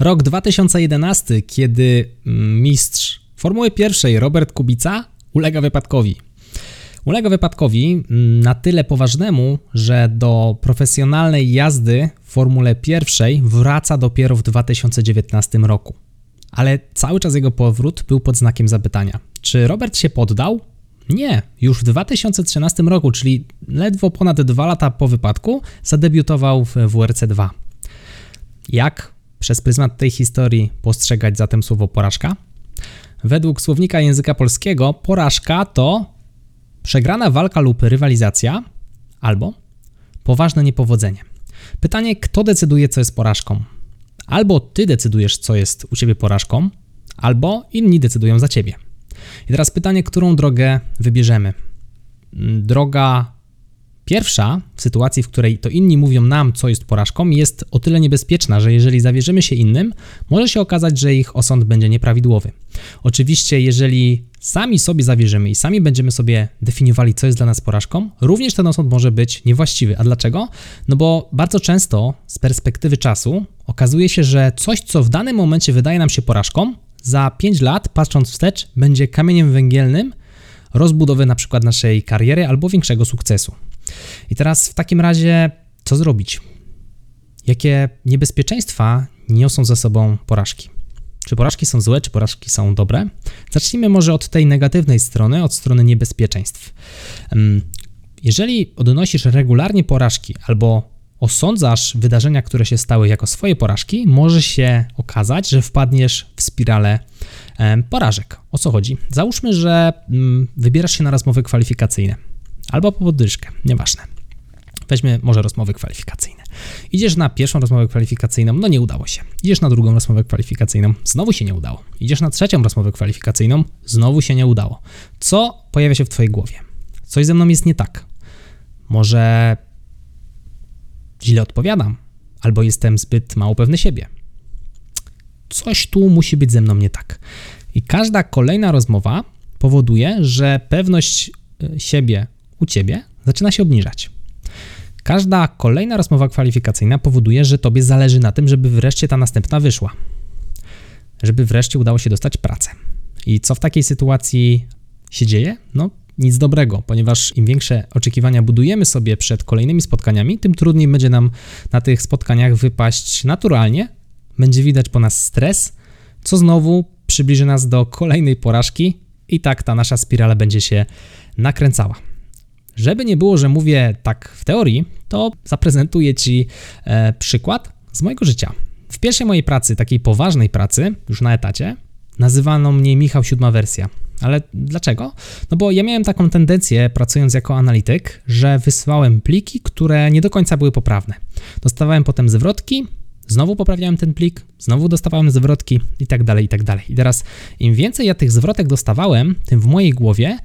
Rok 2011, kiedy mistrz Formuły pierwszej Robert Kubica ulega wypadkowi. Ulega wypadkowi na tyle poważnemu, że do profesjonalnej jazdy w Formule pierwszej wraca dopiero w 2019 roku. Ale cały czas jego powrót był pod znakiem zapytania. Czy Robert się poddał? Nie, już w 2013 roku, czyli ledwo ponad dwa lata po wypadku, zadebiutował w WRC 2. Jak przez pryzmat tej historii postrzegać zatem słowo porażka? Według słownika języka polskiego porażka to przegrana walka lub rywalizacja albo poważne niepowodzenie. Pytanie, kto decyduje, co jest porażką? Albo ty decydujesz, co jest u ciebie porażką, albo inni decydują za ciebie. I teraz pytanie, którą drogę wybierzemy? Droga pierwsza, w sytuacji, w której to inni mówią nam, co jest porażką, jest o tyle niebezpieczna, że jeżeli zawierzymy się innym, może się okazać, że ich osąd będzie nieprawidłowy. Oczywiście, jeżeli sami sobie zawierzymy i sami będziemy sobie definiowali, co jest dla nas porażką, również ten osąd może być niewłaściwy. A dlaczego? No bo bardzo często z perspektywy czasu okazuje się, że coś, co w danym momencie wydaje nam się porażką, za 5 lat, patrząc wstecz, będzie kamieniem węgielnym rozbudowy na przykład naszej kariery albo większego sukcesu. I teraz w takim razie co zrobić? Jakie niebezpieczeństwa niosą ze sobą porażki? Czy porażki są złe, czy porażki są dobre? Zacznijmy może od tej negatywnej strony, od strony niebezpieczeństw. Jeżeli odnosisz regularnie porażki albo osądzasz wydarzenia, które się stały jako swoje porażki, może się okazać, że wpadniesz w spiralę porażek. O co chodzi? Załóżmy, że mm, wybierasz się na rozmowy kwalifikacyjne albo po podwyżkę, nieważne. Weźmy może rozmowy kwalifikacyjne. Idziesz na pierwszą rozmowę kwalifikacyjną, no nie udało się. Idziesz na drugą rozmowę kwalifikacyjną, znowu się nie udało. Idziesz na trzecią rozmowę kwalifikacyjną, znowu się nie udało. Co pojawia się w Twojej głowie? Coś ze mną jest nie tak. Może źle odpowiadam, albo jestem zbyt mało pewny siebie. Coś tu musi być ze mną nie tak. I każda kolejna rozmowa powoduje, że pewność e, siebie u ciebie zaczyna się obniżać. Każda kolejna rozmowa kwalifikacyjna powoduje, że tobie zależy na tym, żeby wreszcie ta następna wyszła. Żeby wreszcie udało się dostać pracę. I co w takiej sytuacji się dzieje? No, nic dobrego, ponieważ im większe oczekiwania budujemy sobie przed kolejnymi spotkaniami, tym trudniej będzie nam na tych spotkaniach wypaść naturalnie. Będzie widać po nas stres, co znowu przybliży nas do kolejnej porażki, i tak ta nasza spirala będzie się nakręcała. Żeby nie było, że mówię tak w teorii, to zaprezentuję Ci e, przykład z mojego życia. W pierwszej mojej pracy, takiej poważnej pracy, już na etacie, nazywano mnie Michał Siódma Wersja. Ale dlaczego? No bo ja miałem taką tendencję, pracując jako analityk, że wysyłałem pliki, które nie do końca były poprawne. Dostawałem potem zwrotki, znowu poprawiałem ten plik, znowu dostawałem zwrotki i tak dalej, i tak dalej. I teraz im więcej ja tych zwrotek dostawałem, tym w mojej głowie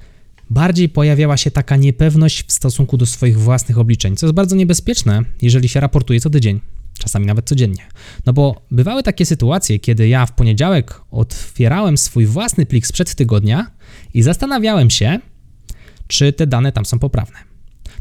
bardziej pojawiała się taka niepewność w stosunku do swoich własnych obliczeń, co jest bardzo niebezpieczne, jeżeli się raportuje co tydzień czasami nawet codziennie. No bo bywały takie sytuacje, kiedy ja w poniedziałek otwierałem swój własny plik sprzed tygodnia i zastanawiałem się, czy te dane tam są poprawne.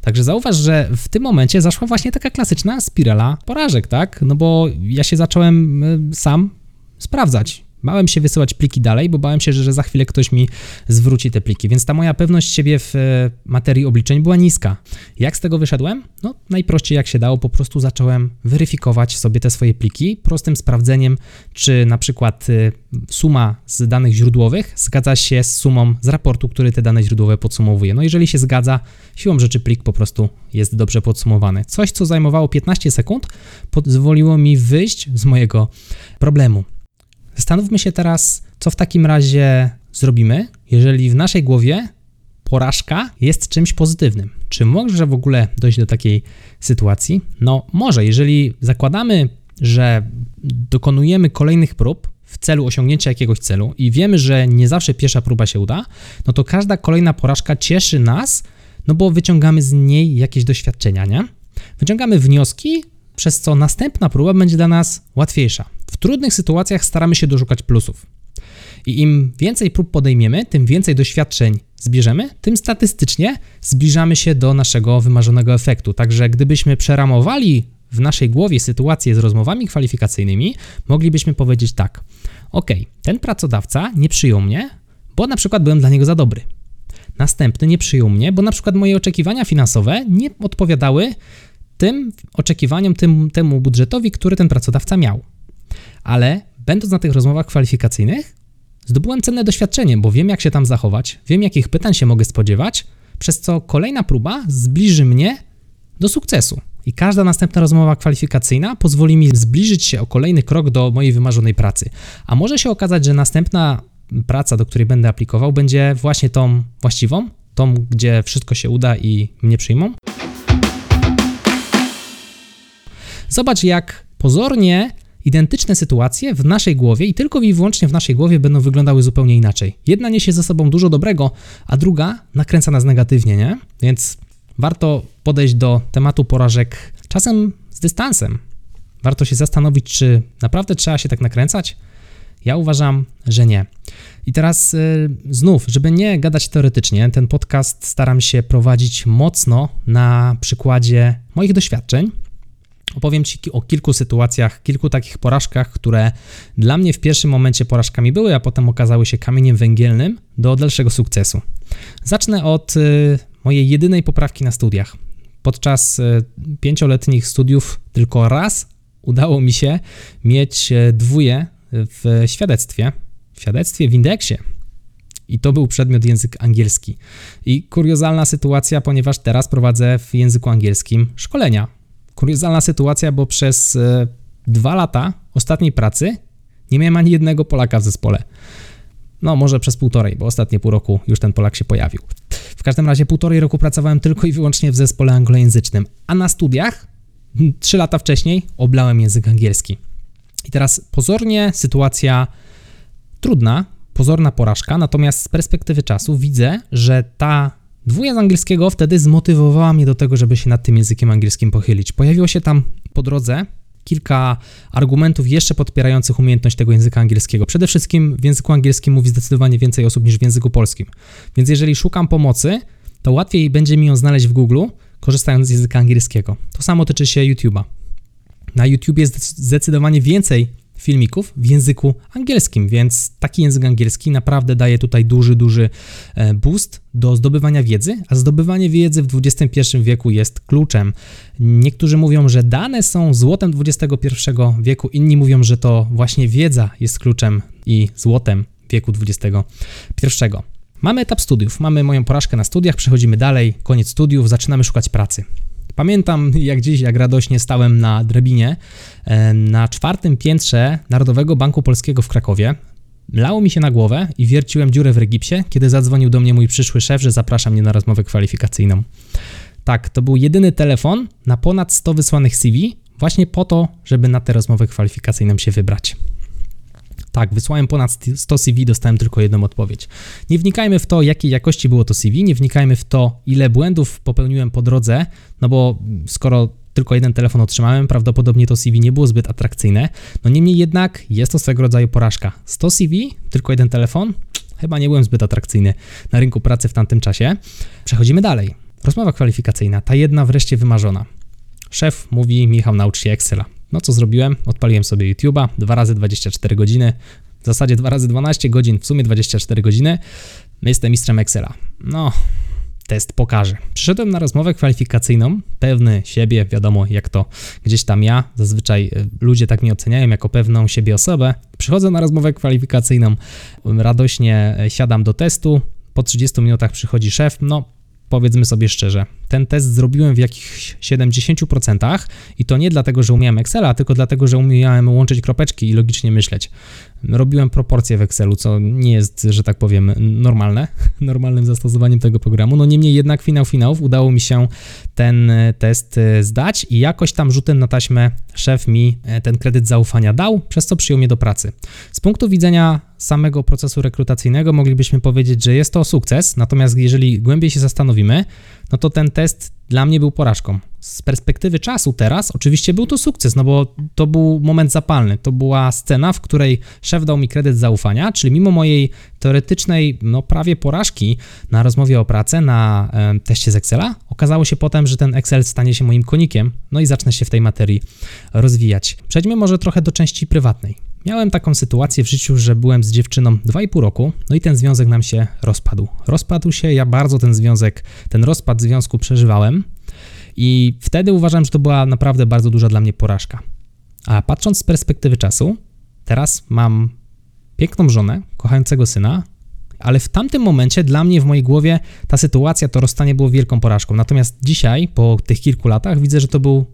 Także zauważ, że w tym momencie zaszła właśnie taka klasyczna spirala porażek, tak? No bo ja się zacząłem y, sam sprawdzać, Bałem się wysyłać pliki dalej, bo bałem się, że, że za chwilę ktoś mi zwróci te pliki, więc ta moja pewność siebie w e, materii obliczeń była niska. Jak z tego wyszedłem? No, najprościej jak się dało, po prostu zacząłem weryfikować sobie te swoje pliki prostym sprawdzeniem, czy na przykład e, suma z danych źródłowych zgadza się z sumą z raportu, który te dane źródłowe podsumowuje. No, jeżeli się zgadza, siłą rzeczy plik po prostu jest dobrze podsumowany. Coś, co zajmowało 15 sekund, pozwoliło mi wyjść z mojego problemu. Zastanówmy się teraz, co w takim razie zrobimy, jeżeli w naszej głowie porażka jest czymś pozytywnym. Czy może w ogóle dojść do takiej sytuacji? No, może, jeżeli zakładamy, że dokonujemy kolejnych prób w celu osiągnięcia jakiegoś celu i wiemy, że nie zawsze pierwsza próba się uda, no to każda kolejna porażka cieszy nas, no bo wyciągamy z niej jakieś doświadczenia, nie? Wyciągamy wnioski, przez co następna próba będzie dla nas łatwiejsza. W trudnych sytuacjach staramy się doszukać plusów. I im więcej prób podejmiemy, tym więcej doświadczeń zbierzemy, tym statystycznie zbliżamy się do naszego wymarzonego efektu. Także gdybyśmy przeramowali w naszej głowie sytuację z rozmowami kwalifikacyjnymi, moglibyśmy powiedzieć tak: OK, ten pracodawca nie przyjął mnie, bo na przykład byłem dla niego za dobry. Następny nie przyjął mnie, bo na przykład moje oczekiwania finansowe nie odpowiadały tym oczekiwaniom, tym, temu budżetowi, który ten pracodawca miał. Ale będąc na tych rozmowach kwalifikacyjnych, zdobyłem cenne doświadczenie, bo wiem, jak się tam zachować, wiem, jakich pytań się mogę spodziewać, przez co kolejna próba zbliży mnie do sukcesu. I każda następna rozmowa kwalifikacyjna pozwoli mi zbliżyć się o kolejny krok do mojej wymarzonej pracy. A może się okazać, że następna praca, do której będę aplikował, będzie właśnie tą właściwą, tą, gdzie wszystko się uda i mnie przyjmą. Zobacz, jak pozornie identyczne sytuacje w naszej głowie i tylko i wyłącznie w naszej głowie będą wyglądały zupełnie inaczej. Jedna niesie ze sobą dużo dobrego, a druga nakręca nas negatywnie, nie? Więc warto podejść do tematu porażek czasem z dystansem. Warto się zastanowić, czy naprawdę trzeba się tak nakręcać. Ja uważam, że nie. I teraz y, znów, żeby nie gadać teoretycznie, ten podcast staram się prowadzić mocno na przykładzie moich doświadczeń. Opowiem Ci o kilku sytuacjach, kilku takich porażkach, które dla mnie w pierwszym momencie porażkami były, a potem okazały się kamieniem węgielnym do dalszego sukcesu. Zacznę od y, mojej jedynej poprawki na studiach. Podczas y, pięcioletnich studiów tylko raz udało mi się mieć y, dwóje w świadectwie, w świadectwie w indeksie. I to był przedmiot język angielski. I kuriozalna sytuacja, ponieważ teraz prowadzę w języku angielskim szkolenia. Kuriozalna sytuacja, bo przez e, dwa lata ostatniej pracy nie miałem ani jednego Polaka w zespole. No, może przez półtorej, bo ostatnie pół roku już ten Polak się pojawił. W każdym razie półtorej roku pracowałem tylko i wyłącznie w zespole anglojęzycznym, a na studiach trzy lata wcześniej oblałem język angielski. I teraz pozornie sytuacja trudna, pozorna porażka, natomiast z perspektywy czasu widzę, że ta dwuja z angielskiego wtedy zmotywowała mnie do tego, żeby się nad tym językiem angielskim pochylić. Pojawiło się tam po drodze kilka argumentów jeszcze podpierających umiejętność tego języka angielskiego. Przede wszystkim w języku angielskim mówi zdecydowanie więcej osób niż w języku polskim. Więc jeżeli szukam pomocy, to łatwiej będzie mi ją znaleźć w Google, korzystając z języka angielskiego. To samo tyczy się YouTube'a. Na YouTube jest zdecydowanie więcej filmików w języku angielskim, więc taki język angielski naprawdę daje tutaj duży, duży e, boost do zdobywania wiedzy, a zdobywanie wiedzy w XXI wieku jest kluczem. Niektórzy mówią, że dane są złotem XXI wieku, inni mówią, że to właśnie wiedza jest kluczem i złotem wieku XXI. Mamy etap studiów, mamy moją porażkę na studiach, przechodzimy dalej, koniec studiów, zaczynamy szukać pracy. Pamiętam jak dziś, jak radośnie stałem na drabinie e, na czwartym piętrze Narodowego Banku Polskiego w Krakowie. Lało mi się na głowę i wierciłem dziurę w regipsie, kiedy zadzwonił do mnie mój przyszły szef, że zaprasza mnie na rozmowę kwalifikacyjną. Tak, to był jedyny telefon na ponad 100 wysłanych CV, właśnie po to, żeby na tę rozmowę kwalifikacyjną się wybrać. Tak, wysłałem ponad 100 CV, dostałem tylko jedną odpowiedź. Nie wnikajmy w to, jakiej jakości było to CV, nie wnikajmy w to, ile błędów popełniłem po drodze, no bo skoro tylko jeden telefon otrzymałem, prawdopodobnie to CV nie było zbyt atrakcyjne. No niemniej jednak jest to swego rodzaju porażka. 100 CV, tylko jeden telefon, chyba nie byłem zbyt atrakcyjny na rynku pracy w tamtym czasie. Przechodzimy dalej. Rozmowa kwalifikacyjna, ta jedna wreszcie wymarzona. Szef mówi: Michał, naucz się Excela. No co zrobiłem? Odpaliłem sobie YouTube'a, 2 razy 24 godziny, w zasadzie 2 razy 12 godzin, w sumie 24 godziny. Jestem mistrzem Excela. No, test pokaże. Przyszedłem na rozmowę kwalifikacyjną, pewny siebie, wiadomo jak to gdzieś tam ja, zazwyczaj e, ludzie tak mnie oceniają jako pewną siebie osobę. Przychodzę na rozmowę kwalifikacyjną, radośnie e, siadam do testu, po 30 minutach przychodzi szef, no powiedzmy sobie szczerze, ten test zrobiłem w jakichś 70% i to nie dlatego, że umiałem Excela, tylko dlatego, że umiałem łączyć kropeczki i logicznie myśleć. Robiłem proporcje w Excelu, co nie jest, że tak powiem, normalne, normalnym zastosowaniem tego programu. No niemniej jednak finał finałów udało mi się ten test e, zdać i jakoś tam rzutem na taśmę szef mi e, ten kredyt zaufania dał, przez co przyjął mnie do pracy. Z punktu widzenia samego procesu rekrutacyjnego moglibyśmy powiedzieć, że jest to sukces, natomiast jeżeli głębiej się zastanowimy, no to ten test dla mnie był porażką. Z perspektywy czasu teraz oczywiście był to sukces, no bo to był moment zapalny. To była scena, w której szef dał mi kredyt zaufania, czyli mimo mojej teoretycznej, no prawie porażki na rozmowie o pracę, na e, teście z Excela, okazało się potem, że ten Excel stanie się moim konikiem, no i zacznę się w tej materii rozwijać. Przejdźmy może trochę do części prywatnej. Miałem taką sytuację w życiu, że byłem z dziewczyną 2,5 roku, no i ten związek nam się rozpadł. Rozpadł się, ja bardzo ten związek, ten rozpad związku przeżywałem i wtedy uważam, że to była naprawdę bardzo duża dla mnie porażka. A patrząc z perspektywy czasu, teraz mam piękną żonę, kochającego syna, ale w tamtym momencie dla mnie w mojej głowie ta sytuacja, to rozstanie było wielką porażką. Natomiast dzisiaj, po tych kilku latach, widzę, że to był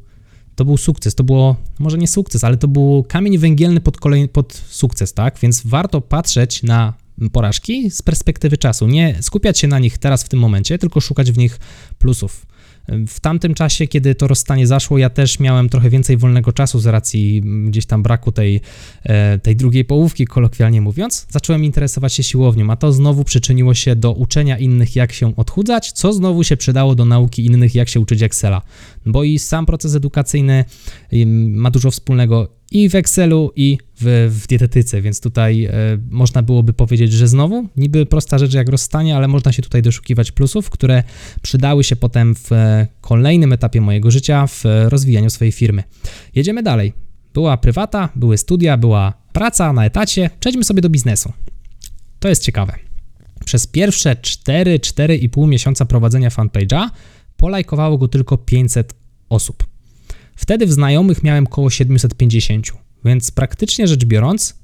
to był sukces. To było, może nie sukces, ale to był kamień węgielny pod, kolej, pod sukces, tak? Więc warto patrzeć na porażki z perspektywy czasu. Nie skupiać się na nich teraz w tym momencie, tylko szukać w nich plusów. W tamtym czasie, kiedy to rozstanie zaszło, ja też miałem trochę więcej wolnego czasu z racji gdzieś tam braku tej, e, tej drugiej połówki, kolokwialnie mówiąc. Zacząłem interesować się siłownią, a to znowu przyczyniło się do uczenia innych, jak się odchudzać, co znowu się przydało do nauki innych, jak się uczyć Excela. Bo i sam proces edukacyjny ma dużo wspólnego i w Excelu, i w, w dietetyce, więc tutaj e, można byłoby powiedzieć, że znowu niby prosta rzecz jak rozstanie, ale można się tutaj doszukiwać plusów, które przydały się potem w e, kolejnym etapie mojego życia w rozwijaniu swojej firmy. Jedziemy dalej. Była prywata, były studia, była praca na etacie. Przejdźmy sobie do biznesu. To jest ciekawe. Przez pierwsze 4-4,5 miesiąca prowadzenia fanpage'a polajkowało go tylko 500 osób. Wtedy w znajomych miałem około 750, więc praktycznie rzecz biorąc,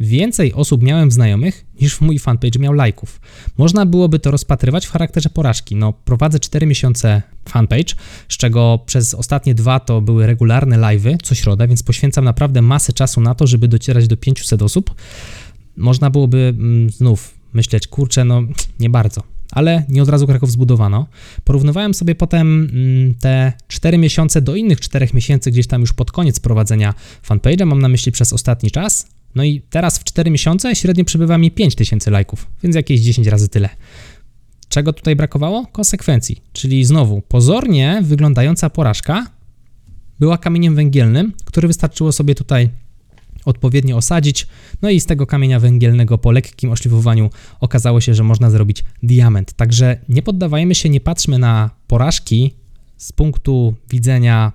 więcej osób miałem znajomych niż mój fanpage miał lajków. Można byłoby to rozpatrywać w charakterze porażki. No, prowadzę 4 miesiące fanpage, z czego przez ostatnie dwa to były regularne live'y co środę, więc poświęcam naprawdę masę czasu na to, żeby docierać do 500 osób. Można byłoby mm, znów myśleć, kurczę, no nie bardzo ale nie od razu Kraków zbudowano. Porównywałem sobie potem mm, te 4 miesiące do innych 4 miesięcy, gdzieś tam już pod koniec prowadzenia fanpage'a, mam na myśli przez ostatni czas. No i teraz w 4 miesiące średnio przybywa mi 5000 lajków, więc jakieś 10 razy tyle. Czego tutaj brakowało? Konsekwencji, czyli znowu pozornie wyglądająca porażka była kamieniem węgielnym, który wystarczyło sobie tutaj odpowiednio osadzić, no i z tego kamienia węgielnego po lekkim oszlifowaniu okazało się, że można zrobić diament. Także nie poddawajmy się, nie patrzmy na porażki z punktu widzenia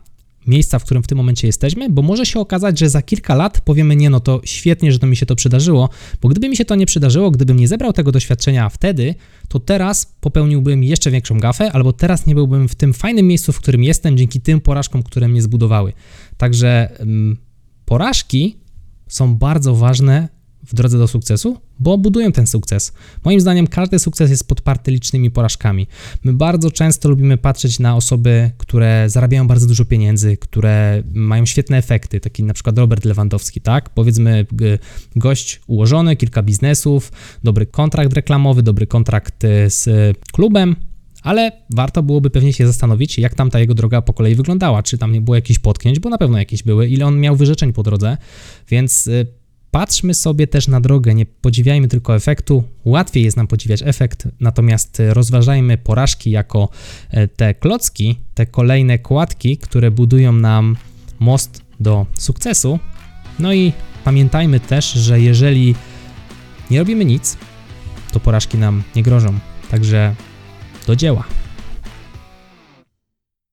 miejsca, w którym w tym momencie jesteśmy, bo może się okazać, że za kilka lat powiemy, nie no to świetnie, że to mi się to przydarzyło, bo gdyby mi się to nie przydarzyło, gdybym nie zebrał tego doświadczenia wtedy, to teraz popełniłbym jeszcze większą gafę, albo teraz nie byłbym w tym fajnym miejscu, w którym jestem, dzięki tym porażkom, które mnie zbudowały. Także ym, porażki są bardzo ważne w drodze do sukcesu, bo budują ten sukces. Moim zdaniem każdy sukces jest podparty licznymi porażkami. My bardzo często lubimy patrzeć na osoby, które zarabiają bardzo dużo pieniędzy, które mają świetne efekty, taki na przykład Robert Lewandowski, tak? Powiedzmy gość ułożony, kilka biznesów, dobry kontrakt reklamowy, dobry kontrakt y, z klubem, ale warto byłoby pewnie się zastanowić, jak tam ta jego droga po kolei wyglądała, czy tam nie było jakichś potknięć, bo na pewno jakieś były, ile on miał wyrzeczeń po drodze, więc y, patrzmy sobie też na drogę, nie podziwiajmy tylko efektu, łatwiej jest nam podziwiać efekt, natomiast y, rozważajmy porażki jako y, te klocki, te kolejne kładki, które budują nam most do sukcesu. No i pamiętajmy też, że jeżeli nie robimy nic, to porażki nam nie grożą. Także do dzieła.